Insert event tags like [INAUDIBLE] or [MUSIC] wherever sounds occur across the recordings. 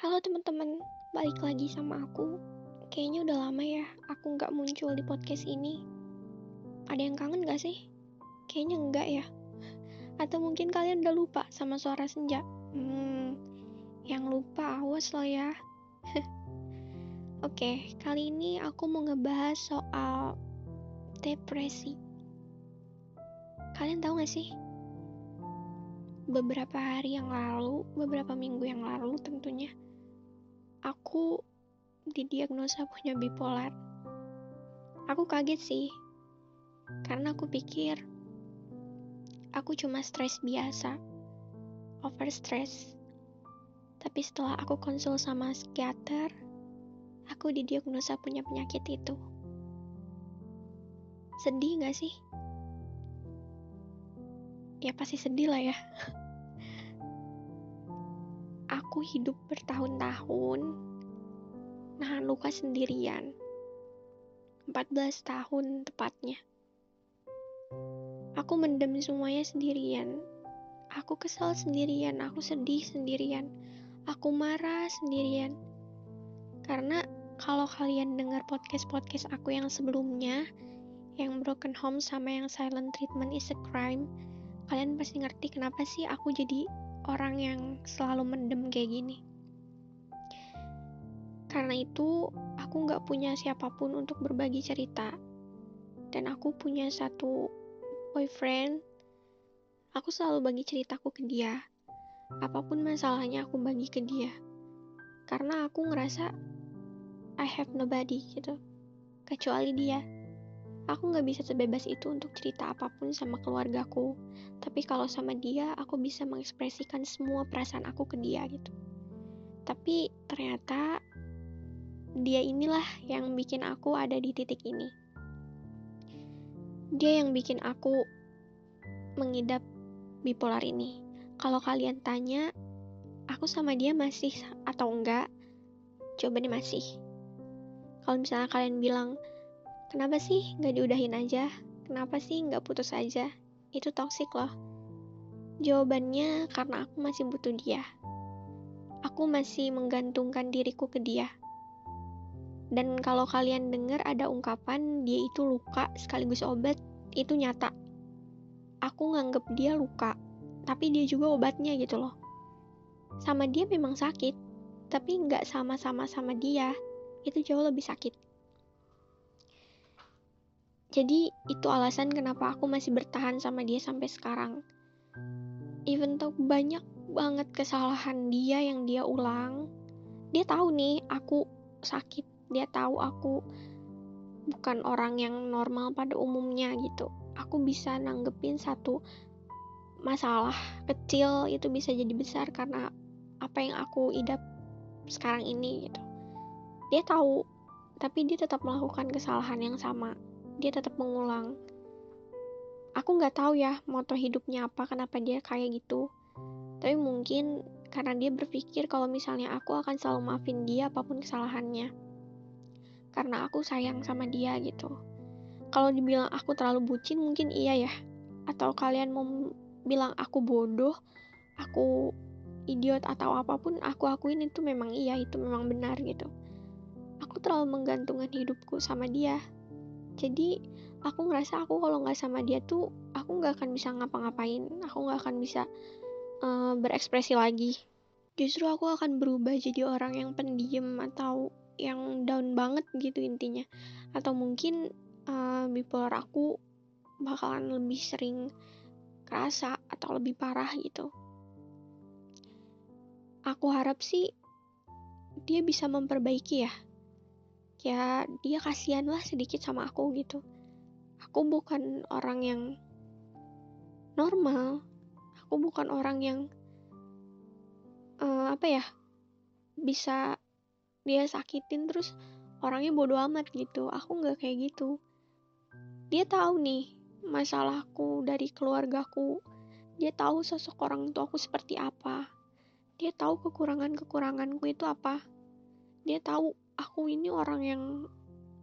Halo teman-teman, balik lagi sama aku. Kayaknya udah lama ya aku nggak muncul di podcast ini. Ada yang kangen gak sih? Kayaknya enggak ya. Atau mungkin kalian udah lupa sama suara senja. Hmm, yang lupa awas lo ya. [LAUGHS] Oke, kali ini aku mau ngebahas soal depresi. Kalian tahu gak sih? Beberapa hari yang lalu, beberapa minggu yang lalu tentunya, aku didiagnosa punya bipolar. Aku kaget sih, karena aku pikir aku cuma stres biasa, over stress. Tapi setelah aku konsul sama psikiater, aku didiagnosa punya penyakit itu. Sedih gak sih? Ya pasti sedih lah ya. [LAUGHS] Aku hidup bertahun-tahun nahan luka sendirian. 14 tahun tepatnya. Aku mendem semuanya sendirian. Aku kesal sendirian, aku sedih sendirian. Aku marah sendirian. Karena kalau kalian dengar podcast-podcast aku yang sebelumnya, yang Broken Home sama yang Silent Treatment is a Crime, kalian pasti ngerti kenapa sih aku jadi orang yang selalu mendem kayak gini. Karena itu, aku nggak punya siapa pun untuk berbagi cerita. Dan aku punya satu boyfriend. Aku selalu bagi ceritaku ke dia. Apa pun masalahnya aku bagi ke dia. Karena aku ngerasa I have nobody gitu. Kecuali dia. Aku nggak bisa sebebas itu untuk cerita apa pun sama keluargaku. Tapi kalau sama dia, aku bisa mengekspresikan semua perasaan aku ke dia gitu. Tapi ternyata dia inilah yang bikin aku ada di titik ini. Dia yang bikin aku mengidap bipolar ini. Kalau kalian tanya, aku sama dia masih atau enggak? Jawabannya masih. Kalau misalnya kalian bilang, kenapa sih nggak diudahin aja? Kenapa sih nggak putus aja? Itu toksik loh. Jawabannya karena aku masih butuh dia. Aku masih menggantungkan diriku ke dia. Dan kalau kalian dengar ada ungkapan dia itu luka sekaligus obat, itu nyata. Aku nganggep dia luka, tapi dia juga obatnya gitu loh. Sama dia memang sakit, tapi nggak sama-sama sama dia, itu jauh lebih sakit. Jadi itu alasan kenapa aku masih bertahan sama dia sampai sekarang. Even though banyak banget kesalahan dia yang dia ulang, dia tahu nih aku sakit, dia tahu aku bukan orang yang normal pada umumnya gitu. Aku bisa nanggepin satu masalah kecil itu bisa jadi besar karena apa yang aku idap sekarang ini gitu. Dia tahu, tapi dia tetap melakukan kesalahan yang sama dia tetap mengulang. Aku nggak tahu ya moto hidupnya apa, kenapa dia kayak gitu. Tapi mungkin karena dia berpikir kalau misalnya aku akan selalu maafin dia apa pun kesalahannya. Karena aku sayang sama dia gitu. Kalau dibilang aku terlalu bucin mungkin iya ya. Atau kalian mau bilang aku bodoh, aku idiot atau apa pun aku akuin itu memang iya, itu memang benar gitu. Aku terlalu menggantungkan hidupku sama dia jadi aku ngerasa aku kalau nggak sama dia tuh aku nggak akan bisa ngapa-ngapain. Aku nggak akan bisa uh, berekspresi lagi. Justru aku akan berubah jadi orang yang pendiam atau yang down banget gitu intinya. Atau mungkin uh, bipolar aku bakalan lebih sering kerasa atau lebih parah gitu. Aku harap sih dia bisa memperbaiki ya ya dia kasihan lah sedikit sama aku gitu. Aku bukan orang yang normal. Aku bukan orang yang uh, apa ya bisa dia sakitin terus orangnya bodoh amat gitu. Aku nggak kayak gitu. Dia tahu nih masalahku dari keluargaku. Dia tahu sosok orang tua aku seperti apa. Dia tahu kekurangan kekuranganku itu apa. Dia tahu aku ini orang yang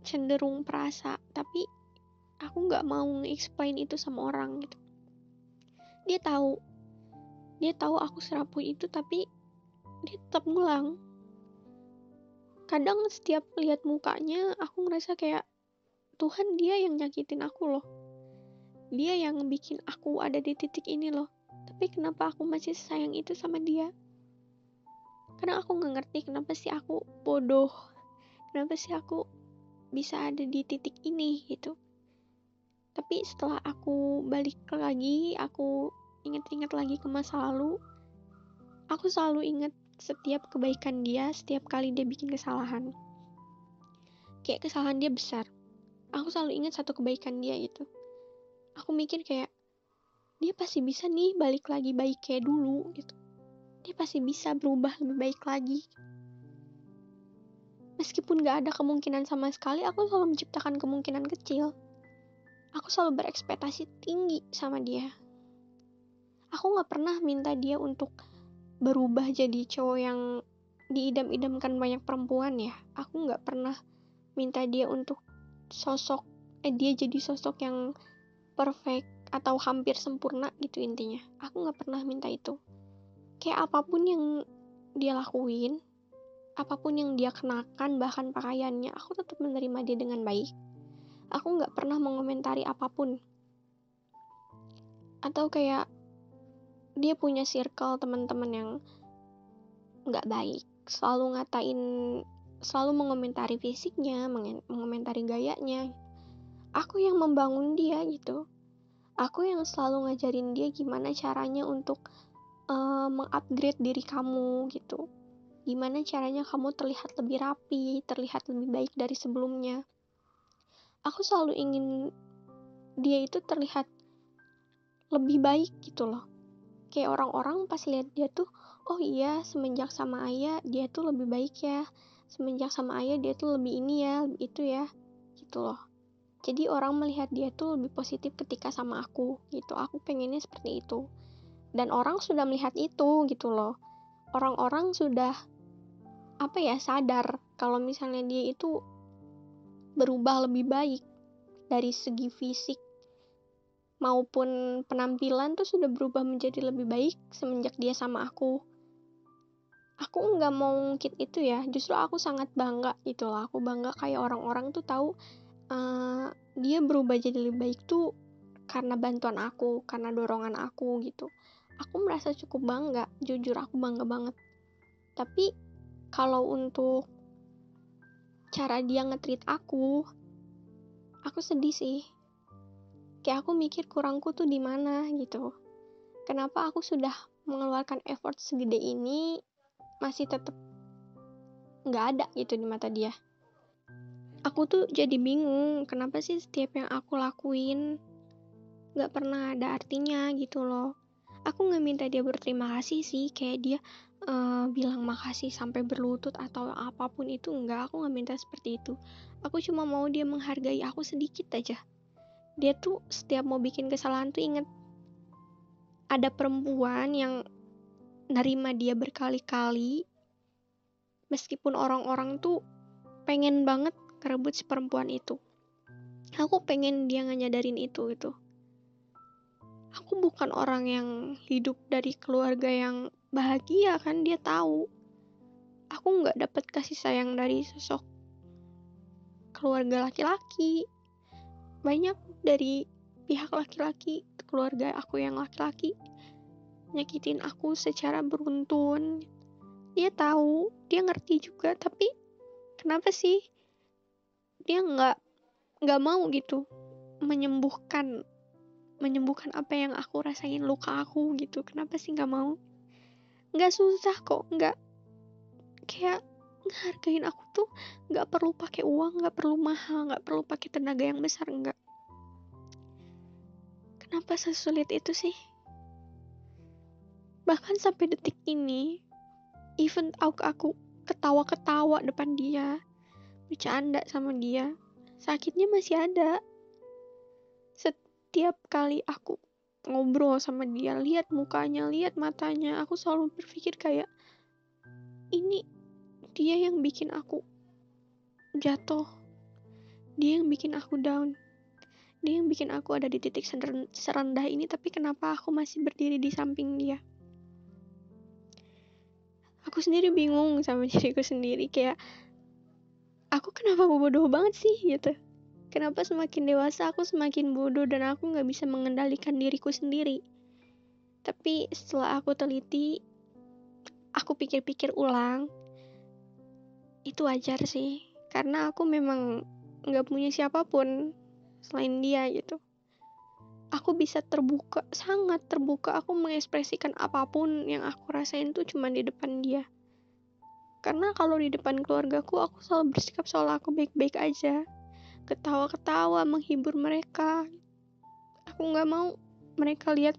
cenderung perasa tapi aku nggak mau nge-explain itu sama orang gitu. Dia tahu. Dia tahu aku serapuh itu tapi dia tetap ngulang. Kadang setiap lihat mukanya aku ngerasa kayak Tuhan dia yang nyakitin aku loh. Dia yang bikin aku ada di titik ini loh. Tapi kenapa aku masih sayang itu sama dia? Karena aku nggak ngerti kenapa sih aku bodoh kenapa sih aku bisa ada di titik ini gitu? Tapi setelah aku balik lagi aku inget-inget lagi ke masa lalu aku selalu inget setiap kebaikan dia setiap kali dia bikin kesalahan. Kayak kesalahan dia besar. Aku selalu ingat satu kebaikan dia itu aku mikir kayak dia pasti bisa nih balik lagi baik kayak dulu gitu. Dia pasti bisa berubah lebih baik lagi meskipun gak ada kemungkinan sama sekali aku selalu menciptakan kemungkinan kecil. Aku selalu berekspektasi tinggi sama dia. Aku gak pernah minta dia untuk berubah jadi cowok yang diidam-idamkan banyak perempuan ya. Aku nggak pernah minta dia untuk sosok eh dia jadi sosok yang perfect atau hampir sempurna gitu intinya. Aku nggak pernah minta itu. Kayak apa pun yang dia lakuin apa pun yang dia kenakan bahkan pakaiannya aku tetap menerima dia dengan baik. Aku nggak pernah mengomentari apa pun. Atau kayak dia punya circle teman-teman yang nggak baik. Selalu ngatain selalu mengomentari fisiknya mengomentari gayanya. Aku yang membangun dia gitu. Aku yang selalu ngajarin dia gimana caranya untuk uh, mengupgrade diri kamu gitu gimana caranya kamu terlihat lebih rapi terlihat lebih baik dari sebelumnya? Aku selalu ingin dia itu terlihat lebih baik gitu loh. Kayak orang-orang pas lihat dia tuh oh iya semenjak sama ayah dia tuh lebih baik ya. Semenjak sama ayah dia tuh lebih ini ya lebih itu ya gitu loh. Jadi orang melihat dia tuh lebih positif ketika sama aku gitu. Aku pengennya seperti itu. Dan orang sudah melihat itu gitu loh. Orang-orang sudah apa ya sadar kalau misalnya dia itu berubah lebih baik dari segi fisik maupun penampilan tuh sudah berubah menjadi lebih baik semenjak dia sama aku. Aku nggak mau ngungkit itu ya, justru aku sangat bangga gitu lah. Aku bangga kayak orang-orang tuh tahu uh, dia berubah jadi lebih baik tuh karena bantuan aku, karena dorongan aku gitu. Aku merasa cukup bangga, jujur aku bangga banget. Tapi kalau untuk cara dia ngetrit aku, aku sedih sih. Kayak aku mikir kurangku tuh di mana gitu. Kenapa aku sudah mengeluarkan effort segede ini masih tetap nggak ada gitu di mata dia. Aku tuh jadi bingung kenapa sih setiap yang aku lakuin nggak pernah ada artinya gitu loh. Aku nggak minta dia berterima kasih sih kayak dia uh, bilang makasih sampai berlutut atau apa pun itu enggak aku nggak minta seperti itu. Aku cuma mau dia menghargai aku sedikit aja. Dia tuh setiap mau bikin kesalahan tuh inget. Ada perempuan yang nerima dia berkali-kali meskipun orang-orang tuh pengen banget kerebut si perempuan itu. Aku pengen dia nyadarin itu gitu. Aku bukan orang yang hidup dari keluarga yang bahagia kan dia tahu. Aku nggak dapet kasih sayang dari sosok keluarga laki-laki. Banyak dari pihak laki-laki keluarga aku yang laki-laki nyakitin aku secara beruntun. Dia tahu dia ngerti juga tapi kenapa sih dia nggak nggak mau gitu menyembuhkan menyembuhkan apa yang aku rasain luka aku gitu. Kenapa sih nggak mau nggak susah kok nggak kayak ngehargain aku tuh nggak perlu pakai uang nggak perlu mahal nggak perlu pakai tenaga yang besar nggak Kenapa sesulit itu sih? Bahkan sampai detik ini, even aku, aku ketawa-ketawa depan dia, bercanda sama dia, sakitnya masih ada. Setiap kali aku ngobrol sama dia, lihat mukanya, lihat matanya, aku selalu berpikir kayak, ini dia yang bikin aku jatuh. Dia yang bikin aku down. Dia yang bikin aku ada di titik serendah ini tapi kenapa aku masih berdiri di samping dia? Aku sendiri bingung sama [LAUGHS] diriku sendiri kayak aku kenapa bodoh banget sih? Gitu kenapa semakin dewasa aku semakin bodoh dan aku nggak bisa mengendalikan diriku sendiri? Tapi setelah aku teliti aku pikir-pikir ulang itu wajar sih. Karena aku memang nggak punya siapa pun selain dia gitu. Aku bisa terbuka sangat terbuka. Aku mengekspresikan apa pun yang aku rasain tuh cuma di depan dia. Karena kalau di depan keluargaku aku selalu bersikap seolah aku baik-baik aja ketawa-ketawa menghibur mereka. Aku nggak mau mereka lihat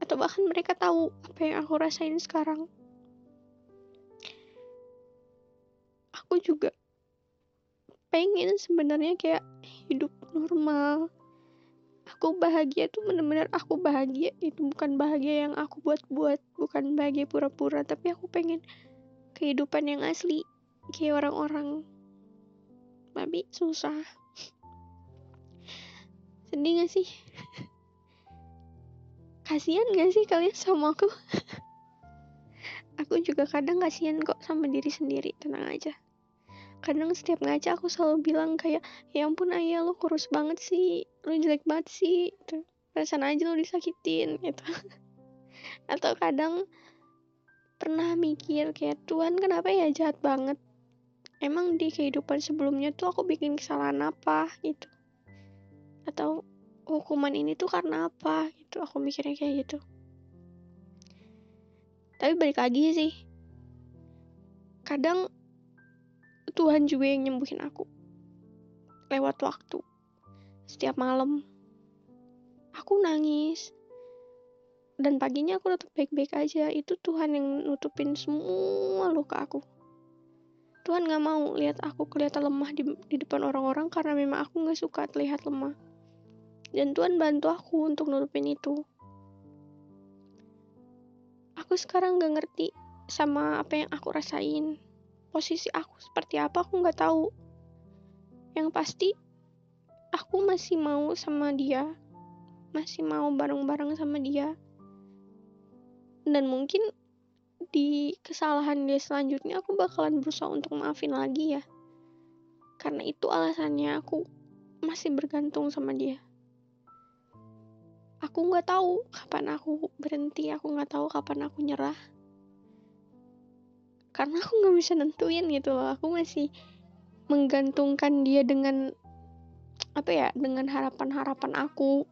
atau bahkan mereka tahu apa yang aku rasain sekarang. Aku juga pengen sebenarnya kayak hidup normal. Aku bahagia tuh bener-bener aku bahagia. Itu bukan bahagia yang aku buat-buat bukan bahagia pura-pura tapi aku pengen kehidupan yang asli kayak orang-orang tapi susah. Sedih gak sih? Kasihan gak sih kalian sama aku? Aku juga kadang kasihan kok sama diri sendiri tenang aja. Kadang setiap ngaca aku selalu bilang kayak ya ampun ayah lo kurus banget sih lo jelek banget sih gitu. perasaan aja lo disakitin gitu. [LAUGHS] Atau kadang pernah mikir kayak Tuhan kenapa ya jahat banget emang di kehidupan sebelumnya tuh aku bikin kesalahan apa gitu. Atau hukuman ini tuh karena apa gitu. Aku mikirnya kayak gitu. Tapi balik lagi sih kadang Tuhan juga yang nyembuhin aku lewat waktu. Setiap malam. Aku nangis. Dan paginya aku tetap baik-baik aja. Itu Tuhan yang nutupin semua luka aku Tuhan gak mau lihat aku kelihatan lemah di, di depan orang-orang karena memang aku gak suka terlihat lemah. Dan Tuhan bantu aku untuk nutupin itu. Aku sekarang gak ngerti sama apa yang aku rasain. Posisi aku seperti apa aku gak tahu. Yang pasti aku masih mau sama dia. Masih mau bareng-bareng sama dia. Dan mungkin di kesalahan dia selanjutnya aku bakalan berusaha untuk maafin lagi ya. Karena itu alasannya aku masih bergantung sama dia. Aku nggak tahu kapan aku berhenti aku nggak tahu kapan aku nyerah. Karena aku nggak bisa nentuin gitu loh aku masih menggantungkan dia dengan apa ya dengan harapan-harapan aku.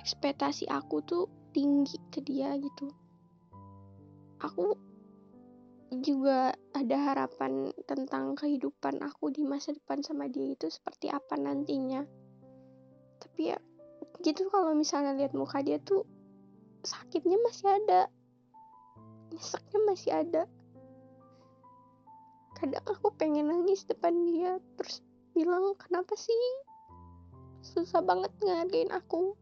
Ekspektasi aku tuh tinggi ke dia gitu aku juga ada harapan tentang kehidupan aku di masa depan sama dia itu seperti apa nantinya. Tapi ya gitu kalau misalnya lihat muka dia tuh sakitnya masih ada nyeseknya masih ada. Kadang aku pengen nangis depan dia terus bilang kenapa sih susah banget ngehargain aku?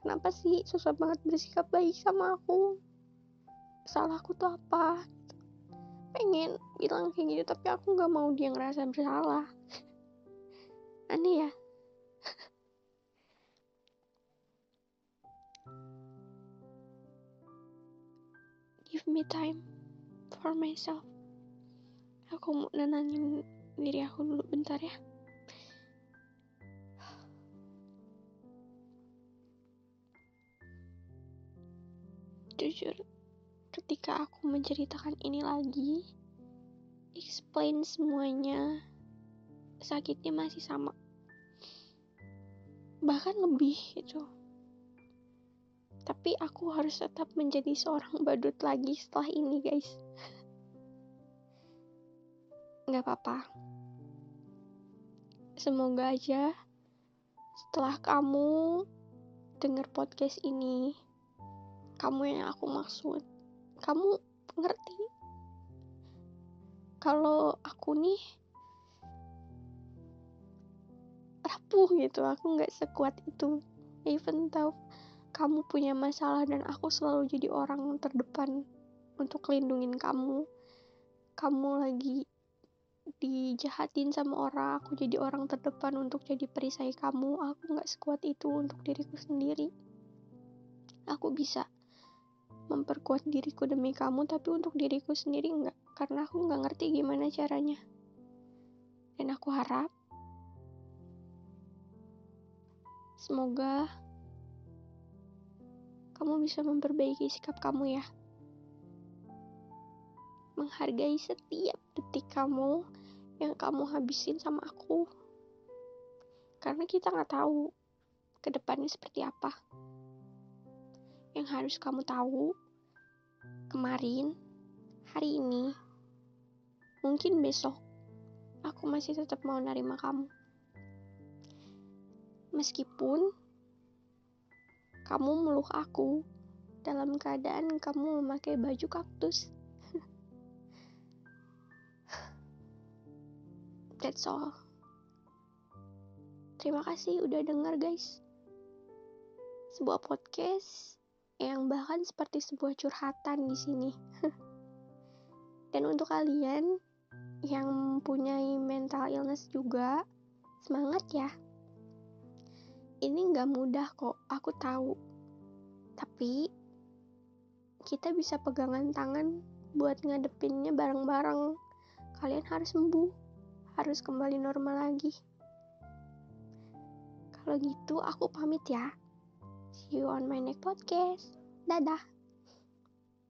Kenapa sih susah banget bersikap baik sama aku salahku tuh apa? Pengen bilang kayak gitu tapi aku nggak mau dia ngerasa bersalah. [LAUGHS] Aneh ya? [LAUGHS] Give me time for myself. Aku mau nenangin diri aku dulu bentar ya. [SIGHS] Jujur ketika aku menceritakan ini lagi, explain semuanya, sakitnya masih sama. Bahkan lebih gitu. Tapi aku harus tetap menjadi seorang badut lagi setelah ini, guys. Gak apa-apa. Semoga aja setelah kamu denger podcast ini, kamu yang aku maksud kamu ngerti? Kalau aku nih rapuh gitu aku nggak sekuat itu. Even tahu kamu punya masalah dan aku selalu jadi orang terdepan untuk lindungin kamu. Kamu lagi dijahatin sama orang aku jadi orang terdepan untuk jadi perisai kamu. Aku nggak sekuat itu untuk diriku sendiri. Aku bisa memperkuat diriku demi kamu tapi untuk diriku sendiri enggak karena aku nggak ngerti gimana caranya Dan aku harap semoga kamu bisa memperbaiki sikap kamu ya. Menghargai setiap detik kamu yang kamu habisin sama aku. Karena kita nggak tahu ke depannya seperti apa. Yang harus kamu tahu, kemarin, hari ini, mungkin besok, aku masih tetap mau nerima kamu. Meskipun kamu meluk aku dalam keadaan kamu memakai baju kaktus. [LAUGHS] That's all. Terima kasih udah denger guys. Sebuah podcast yang bahkan seperti sebuah curhatan di sini. [LAUGHS] Dan untuk kalian yang mempunyai mental illness juga, semangat ya. Ini nggak mudah kok, aku tahu. Tapi kita bisa pegangan tangan buat ngadepinnya bareng-bareng. Kalian harus sembuh harus kembali normal lagi. Kalau gitu aku pamit ya. You on my next podcast. Dadah.